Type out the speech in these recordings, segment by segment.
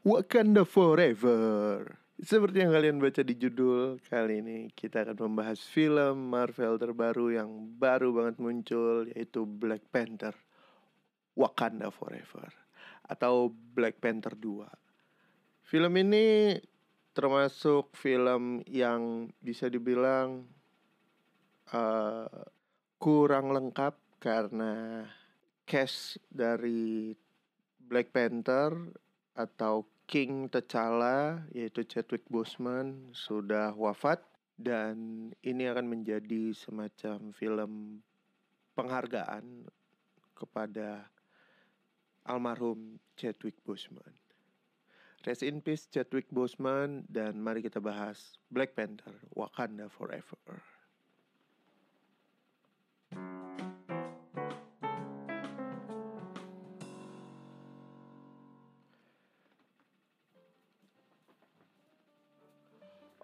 Wakanda Forever. Seperti yang kalian baca di judul, kali ini kita akan membahas film Marvel terbaru yang baru banget muncul, yaitu Black Panther Wakanda Forever atau Black Panther 2. Film ini termasuk film yang bisa dibilang uh, kurang lengkap karena cast dari Black Panther atau King T'Challa yaitu Chadwick Boseman sudah wafat dan ini akan menjadi semacam film penghargaan kepada almarhum Chadwick Boseman. Rest in peace Chadwick Boseman dan mari kita bahas Black Panther Wakanda Forever.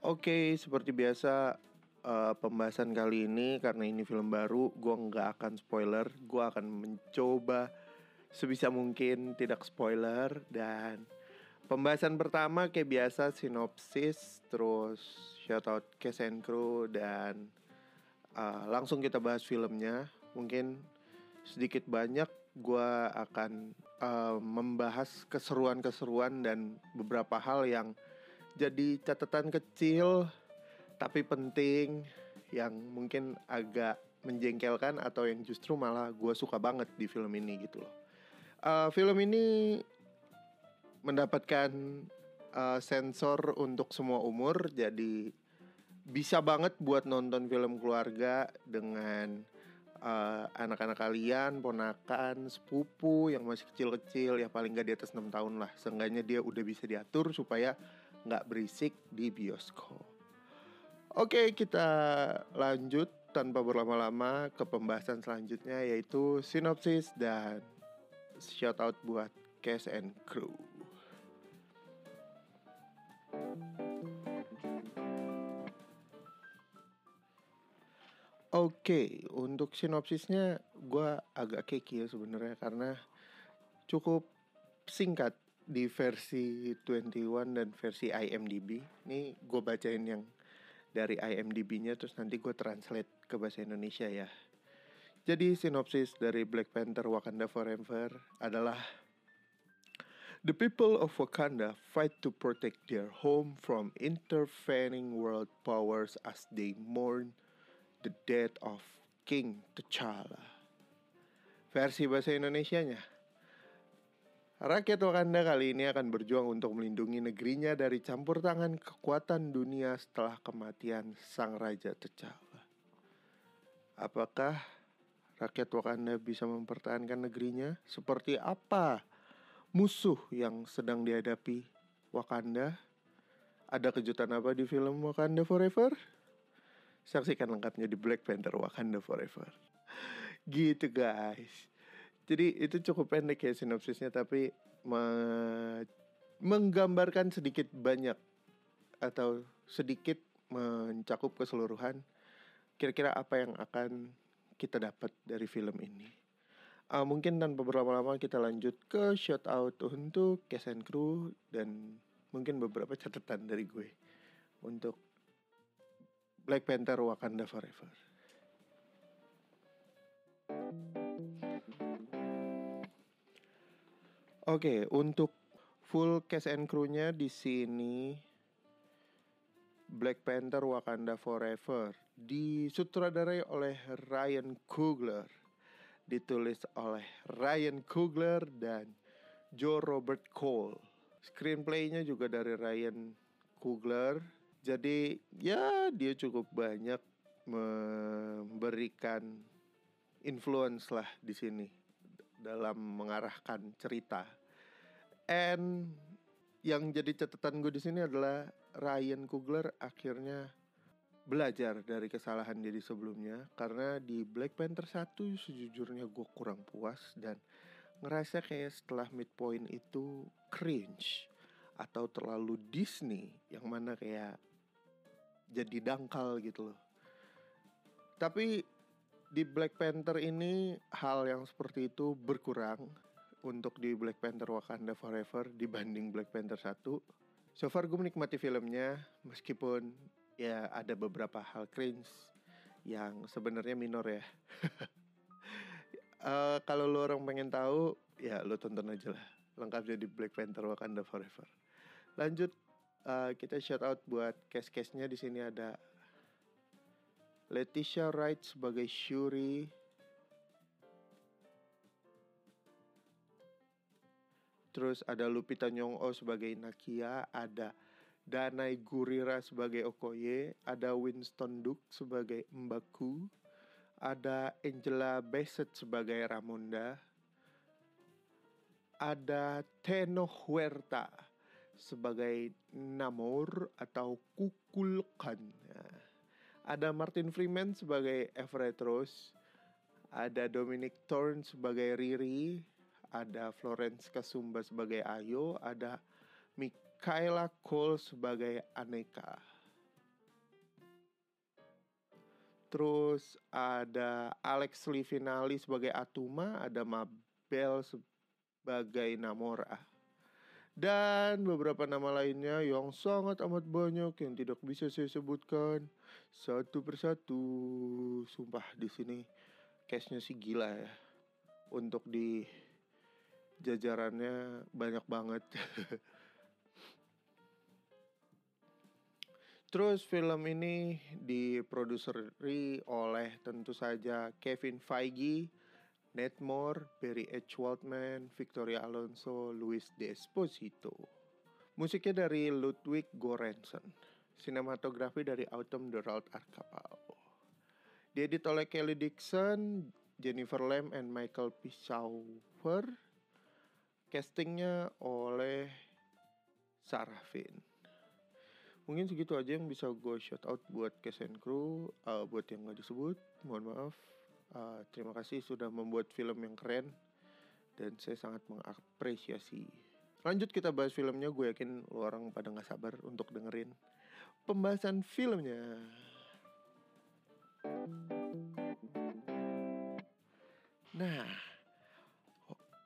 Oke, seperti biasa uh, pembahasan kali ini karena ini film baru, gue nggak akan spoiler, gue akan mencoba sebisa mungkin tidak spoiler dan pembahasan pertama kayak biasa sinopsis, terus shout out cast and dan uh, langsung kita bahas filmnya. Mungkin sedikit banyak gue akan uh, membahas keseruan-keseruan dan beberapa hal yang jadi catatan kecil tapi penting yang mungkin agak menjengkelkan atau yang justru malah gue suka banget di film ini gitu loh. Uh, film ini mendapatkan uh, sensor untuk semua umur jadi bisa banget buat nonton film keluarga dengan uh, anak-anak kalian, ponakan, sepupu yang masih kecil-kecil ya paling gak di atas 6 tahun lah. Seenggaknya dia udah bisa diatur supaya nggak berisik di bioskop. Oke, kita lanjut tanpa berlama-lama ke pembahasan selanjutnya yaitu sinopsis dan shout out buat cast and crew. Oke, untuk sinopsisnya gue agak keki sebenarnya karena cukup singkat di versi 21 dan versi IMDb. Ini gue bacain yang dari IMDb-nya terus nanti gue translate ke bahasa Indonesia ya. Jadi sinopsis dari Black Panther Wakanda Forever adalah The people of Wakanda fight to protect their home from intervening world powers as they mourn the death of King T'Challa. Versi bahasa Indonesianya, Rakyat Wakanda kali ini akan berjuang untuk melindungi negerinya dari campur tangan kekuatan dunia setelah kematian Sang Raja T'Challa. Apakah rakyat Wakanda bisa mempertahankan negerinya? Seperti apa musuh yang sedang dihadapi Wakanda? Ada kejutan apa di film Wakanda Forever? Saksikan lengkapnya di Black Panther Wakanda Forever. Gitu guys. Jadi itu cukup pendek ya sinopsisnya tapi me menggambarkan sedikit banyak atau sedikit mencakup keseluruhan kira-kira apa yang akan kita dapat dari film ini. Uh, mungkin tanpa berlama-lama kita lanjut ke shout out untuk cast and crew dan mungkin beberapa catatan dari gue untuk Black Panther Wakanda Forever. Oke, untuk full cast and crew-nya di sini Black Panther Wakanda Forever disutradarai oleh Ryan Coogler, ditulis oleh Ryan Coogler dan Joe Robert Cole. Screenplay-nya juga dari Ryan Coogler. Jadi ya dia cukup banyak memberikan influence lah di sini dalam mengarahkan cerita. And yang jadi catatan gue di sini adalah Ryan Coogler akhirnya belajar dari kesalahan dia di sebelumnya karena di Black Panther 1 sejujurnya gue kurang puas dan ngerasa kayak setelah midpoint itu cringe atau terlalu Disney yang mana kayak jadi dangkal gitu loh. Tapi di Black Panther ini hal yang seperti itu berkurang untuk di Black Panther Wakanda Forever dibanding Black Panther 1. So far gue menikmati filmnya meskipun ya ada beberapa hal cringe yang sebenarnya minor ya. uh, kalau lo orang pengen tahu ya lo tonton aja lah lengkapnya di Black Panther Wakanda Forever. Lanjut uh, kita shout out buat case-case-nya di sini ada Leticia Wright sebagai Shuri, Terus ada Lupita Nyong'o sebagai Nakia, ada Danai Gurira sebagai Okoye, ada Winston Duke sebagai Mbaku, ada Angela Bassett sebagai Ramonda, ada Teno Huerta sebagai Namor atau Kukulkan. Ada Martin Freeman sebagai Everett Rose, ada Dominic Thorne sebagai Riri, ada Florence Kasumba sebagai Ayo, ada Michaela Cole sebagai Aneka. Terus ada Alex Livinali sebagai Atuma, ada Mabel sebagai Namora. Dan beberapa nama lainnya yang sangat amat banyak yang tidak bisa saya sebutkan satu persatu. Sumpah di sini cashnya sih gila ya. Untuk di jajarannya banyak banget. Terus film ini diproduseri oleh tentu saja Kevin Feige, Ned Moore, Barry H. Waldman, Victoria Alonso, Luis Desposito. Musiknya dari Ludwig Göransson. Sinematografi dari Autumn Gerald Arkapau. Diedit oleh Kelly Dixon, Jennifer Lam, and Michael Pissauer castingnya oleh Sarah Finn. Mungkin segitu aja yang bisa gue shout out buat cast and crew, uh, buat yang gak disebut, mohon maaf. Uh, terima kasih sudah membuat film yang keren dan saya sangat mengapresiasi. Lanjut kita bahas filmnya, gue yakin lo orang pada gak sabar untuk dengerin pembahasan filmnya. Nah,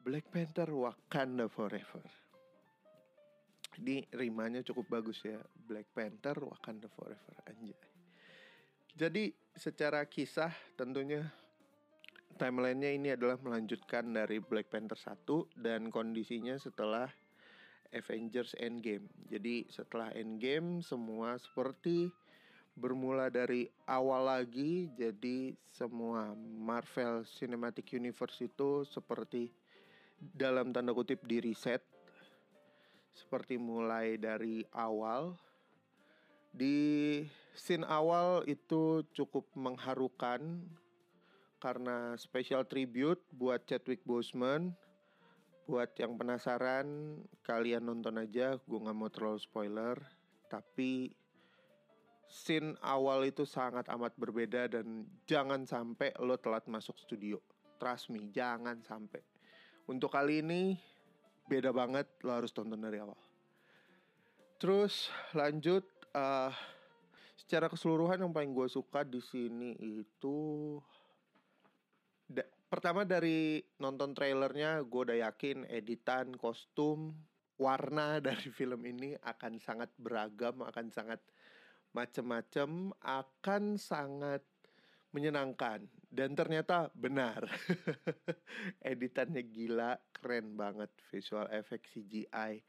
Black Panther Wakanda Forever. Ini rimanya cukup bagus ya. Black Panther Wakanda Forever anjay. Jadi secara kisah tentunya timelinenya ini adalah melanjutkan dari Black Panther 1 dan kondisinya setelah Avengers Endgame. Jadi setelah Endgame semua seperti bermula dari awal lagi jadi semua Marvel Cinematic Universe itu seperti dalam tanda kutip di reset seperti mulai dari awal. Di scene awal itu cukup mengharukan karena special tribute buat Chadwick Boseman. Buat yang penasaran kalian nonton aja gue nggak mau terlalu spoiler. Tapi scene awal itu sangat amat berbeda dan jangan sampai lo telat masuk studio. Trust me jangan sampai untuk kali ini beda banget, lo harus tonton dari awal. Terus lanjut, uh, secara keseluruhan yang paling gue suka di sini itu da pertama dari nonton trailernya gue udah yakin editan, kostum, warna dari film ini akan sangat beragam, akan sangat macem-macem, akan sangat menyenangkan. Dan ternyata benar. Editannya gila keren banget. Visual effect CGI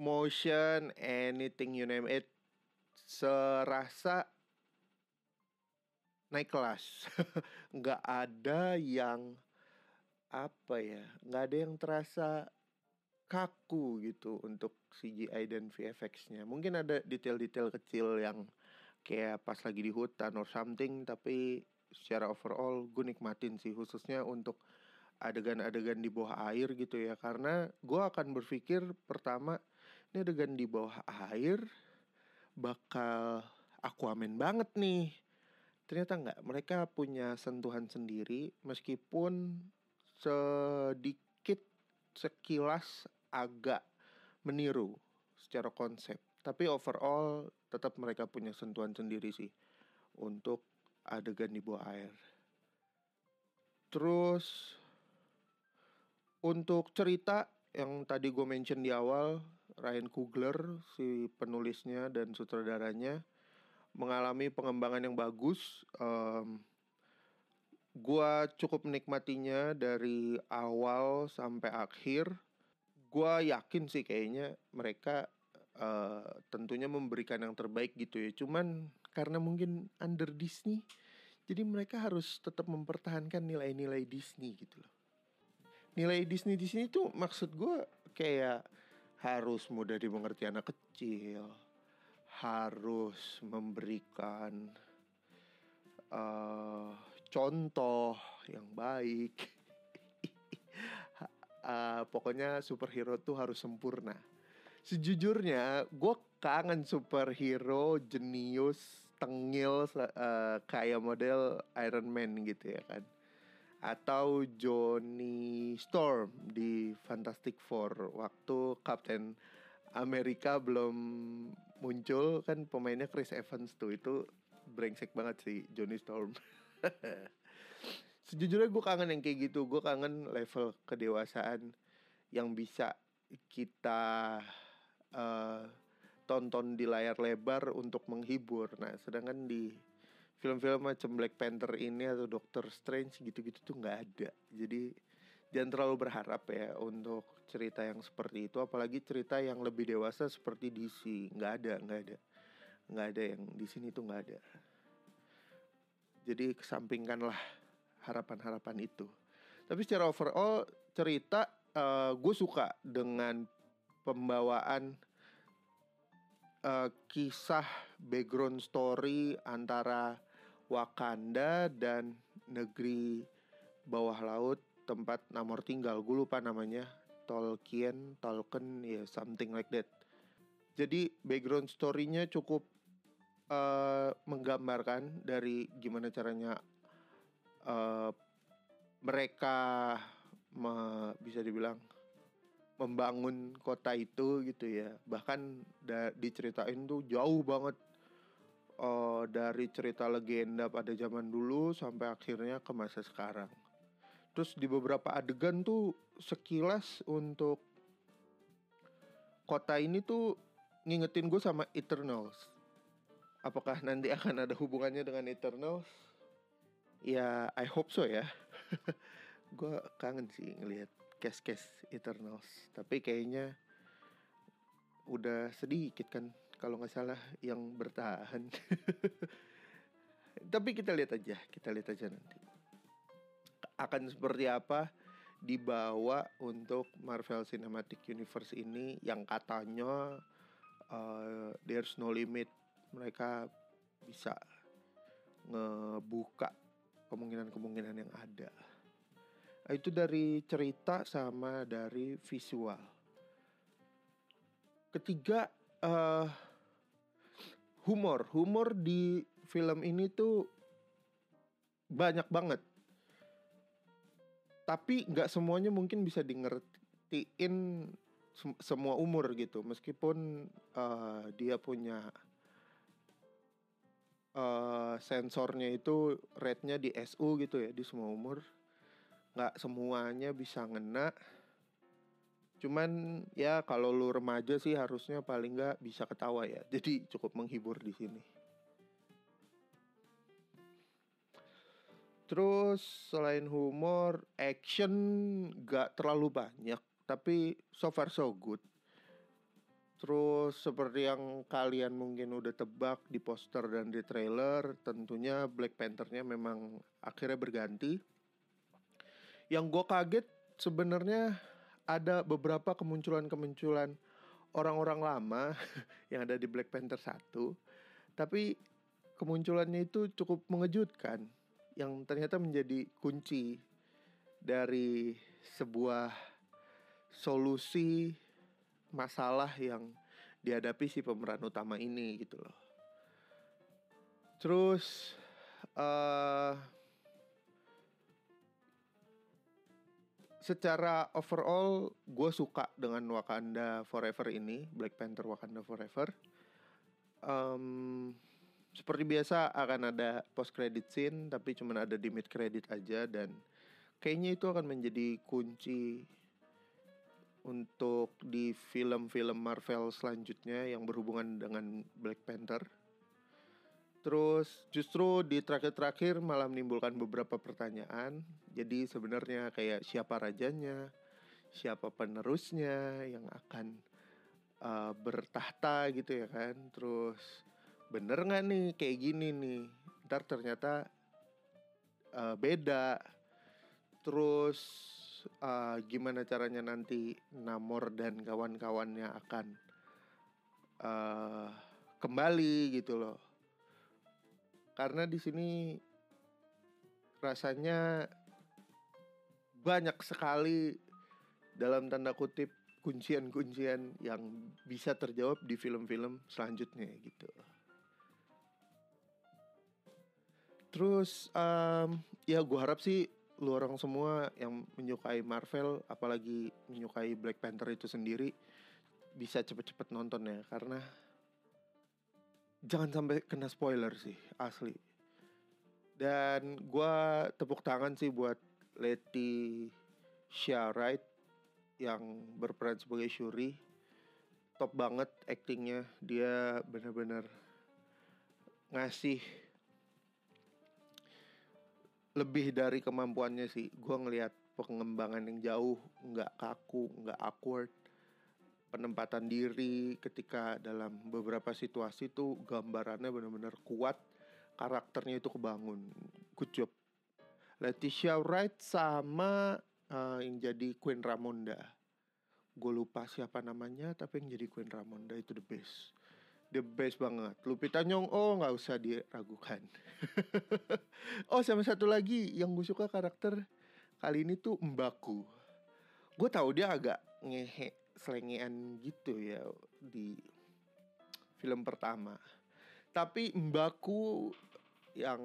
motion anything you name it serasa naik kelas. Nggak ada yang apa ya nggak ada yang terasa kaku gitu untuk CGI dan VFX-nya mungkin ada detail-detail kecil yang kayak pas lagi di hutan or something tapi secara overall gue nikmatin sih khususnya untuk adegan-adegan di bawah air gitu ya. Karena gue akan berpikir pertama ini adegan di bawah air bakal aquaman banget nih. Ternyata nggak mereka punya sentuhan sendiri meskipun sedikit sekilas agak meniru secara konsep tapi overall tetap mereka punya sentuhan sendiri sih untuk adegan di bawah air. Terus untuk cerita yang tadi gue mention di awal Ryan Coogler si penulisnya dan sutradaranya mengalami pengembangan yang bagus um, gue cukup menikmatinya dari awal sampai akhir gue yakin sih kayaknya mereka uh, tentunya memberikan yang terbaik gitu ya cuman karena mungkin under Disney jadi mereka harus tetap mempertahankan nilai-nilai Disney gitu loh nilai Disney di sini tuh maksud gue kayak harus mudah dimengerti anak kecil, harus memberikan uh, contoh yang baik. uh, pokoknya superhero tuh harus sempurna. Sejujurnya, gue kangen superhero jenius, tengil uh, kayak model Iron Man gitu ya kan. Atau Johnny Storm di Fantastic Four. Waktu Captain Amerika belum muncul kan pemainnya Chris Evans tuh. Itu brengsek banget sih Johnny Storm. Sejujurnya gue kangen yang kayak gitu, gue kangen level kedewasaan yang bisa kita uh, tonton di layar lebar untuk menghibur. Nah, sedangkan di film-film macam Black Panther ini atau Doctor Strange gitu-gitu tuh nggak ada. Jadi jangan terlalu berharap ya untuk cerita yang seperti itu. Apalagi cerita yang lebih dewasa seperti DC nggak ada nggak ada. Nggak ada yang di sini tuh nggak ada. Jadi kesampingkanlah harapan-harapan itu. Tapi secara overall cerita uh, eh, gue suka dengan pembawaan uh, kisah background story antara Wakanda dan negeri bawah laut tempat nomor tinggal. Gue lupa namanya. Tolkien Tolkien ya yeah, something like that. Jadi background story-nya cukup uh, menggambarkan dari gimana caranya uh, mereka me, bisa dibilang membangun kota itu gitu ya bahkan da, diceritain tuh jauh banget uh, dari cerita legenda pada zaman dulu sampai akhirnya ke masa sekarang. Terus di beberapa adegan tuh sekilas untuk kota ini tuh ngingetin gue sama Eternals. Apakah nanti akan ada hubungannya dengan Eternals? Ya, I hope so ya. gue kangen sih ngelihat case-case Eternals. Tapi kayaknya udah sedikit kan kalau nggak salah yang bertahan. Tapi kita lihat aja, kita lihat aja nanti. Akan seperti apa dibawa untuk Marvel Cinematic Universe ini yang katanya uh, there's no limit. Mereka bisa ngebuka kemungkinan-kemungkinan yang ada. Itu dari cerita sama dari visual. Ketiga, uh, humor. Humor di film ini tuh banyak banget. Tapi nggak semuanya mungkin bisa di ngertiin semua umur gitu. Meskipun uh, dia punya uh, sensornya itu rate-nya di SU gitu ya di semua umur nggak semuanya bisa ngena Cuman ya kalau lu remaja sih harusnya paling nggak bisa ketawa ya. Jadi cukup menghibur di sini. Terus selain humor, action gak terlalu banyak, tapi so far so good. Terus seperti yang kalian mungkin udah tebak di poster dan di trailer, tentunya Black Panther-nya memang akhirnya berganti. Yang gue kaget sebenarnya ada beberapa kemunculan-kemunculan orang-orang lama yang ada di Black Panther 1 tapi kemunculannya itu cukup mengejutkan yang ternyata menjadi kunci dari sebuah solusi masalah yang dihadapi si pemeran utama ini gitu loh. Terus uh, secara overall gue suka dengan Wakanda Forever ini Black Panther Wakanda Forever um, seperti biasa akan ada post credit scene tapi cuma ada di mid credit aja dan kayaknya itu akan menjadi kunci untuk di film-film Marvel selanjutnya yang berhubungan dengan Black Panther. Terus justru di terakhir-terakhir malah menimbulkan beberapa pertanyaan. Jadi sebenarnya kayak siapa rajanya, siapa penerusnya yang akan uh, bertahta gitu ya kan. Terus bener nggak nih kayak gini nih? Ntar ternyata uh, beda. Terus uh, gimana caranya nanti Namor dan kawan-kawannya akan uh, kembali gitu loh. Karena di sini rasanya banyak sekali dalam tanda kutip kuncian-kuncian yang bisa terjawab di film-film selanjutnya gitu. Terus um, ya gue harap sih lu orang semua yang menyukai Marvel apalagi menyukai Black Panther itu sendiri bisa cepet-cepet nonton ya karena jangan sampai kena spoiler sih asli. Dan gue tepuk tangan sih buat Letty Wright yang berperan sebagai Shuri top banget actingnya dia benar-benar ngasih lebih dari kemampuannya sih. Gue ngelihat pengembangan yang jauh nggak kaku nggak awkward penempatan diri ketika dalam beberapa situasi tuh gambarannya benar-benar kuat karakternya itu kebangun good job Leticia Wright sama uh, yang jadi Queen Ramonda gue lupa siapa namanya tapi yang jadi Queen Ramonda itu the best the best banget. Lupita Nyong oh nggak usah diragukan. oh sama satu lagi yang gue suka karakter kali ini tuh Mbaku. Gue tahu dia agak ngehe selengean gitu ya di film pertama. Tapi Mbaku yang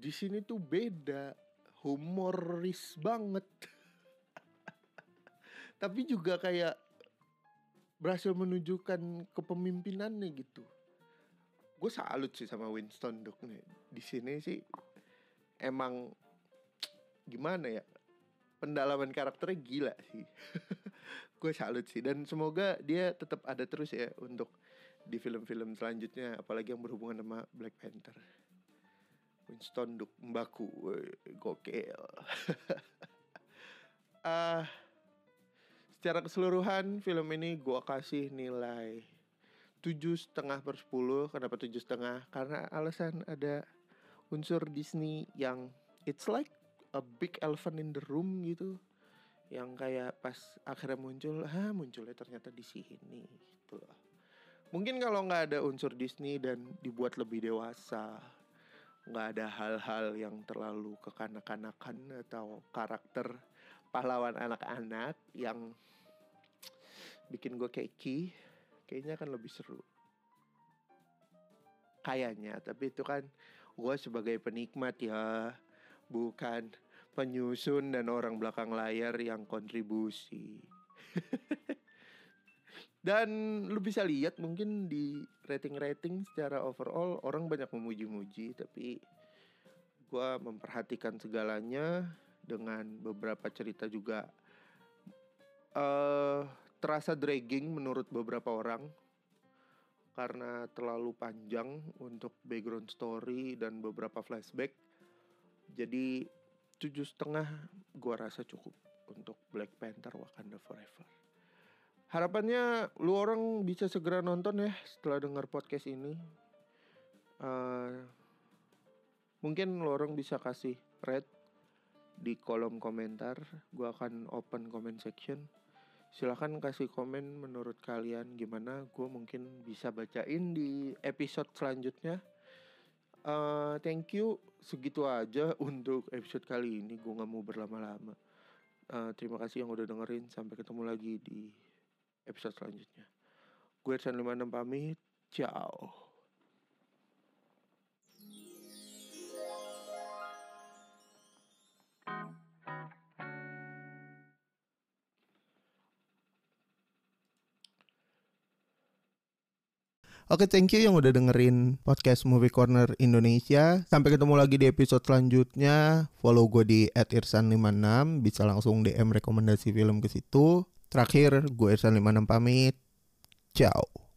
di sini tuh beda, humoris banget. Tapi juga kayak berhasil menunjukkan kepemimpinannya gitu. Gue salut sih sama Winston Duke nih. Di sini sih emang gimana ya pendalaman karakternya gila sih. gue salut sih dan semoga dia tetap ada terus ya untuk di film-film selanjutnya apalagi yang berhubungan sama Black Panther. Winston Duke Mbaku, gokil. Ah uh, secara keseluruhan film ini gue kasih nilai tujuh setengah per sepuluh kenapa tujuh setengah karena alasan ada unsur Disney yang it's like a big elephant in the room gitu yang kayak pas akhirnya muncul ah munculnya ternyata di sini gitu loh. Mungkin kalau nggak ada unsur Disney dan dibuat lebih dewasa nggak ada hal-hal yang terlalu kekanak-kanakan atau karakter pahlawan anak-anak yang bikin gue keki kayaknya akan lebih seru. Kayaknya tapi itu kan gue sebagai penikmat ya bukan penyusun dan orang belakang layar yang kontribusi dan lu bisa lihat mungkin di rating-rating secara overall orang banyak memuji-muji tapi gue memperhatikan segalanya dengan beberapa cerita juga uh, terasa dragging menurut beberapa orang karena terlalu panjang untuk background story dan beberapa flashback. Jadi tujuh setengah gua rasa cukup untuk Black Panther Wakanda Forever. Harapannya lu orang bisa segera nonton ya setelah dengar podcast ini. Uh, mungkin lu orang bisa kasih red di kolom komentar. Gue akan open comment section. Silahkan kasih komen menurut kalian gimana. Gue mungkin bisa bacain di episode selanjutnya. Uh, thank you. Segitu aja untuk episode kali ini. Gue gak mau berlama-lama. Uh, terima kasih yang udah dengerin. Sampai ketemu lagi di episode selanjutnya. Gue Ersan 56 pamit. Ciao. Oke, thank you yang udah dengerin podcast Movie Corner Indonesia. Sampai ketemu lagi di episode selanjutnya. Follow gue di @irsan56, bisa langsung DM rekomendasi film ke situ. Terakhir, gue Ersan 56 pamit. Ciao.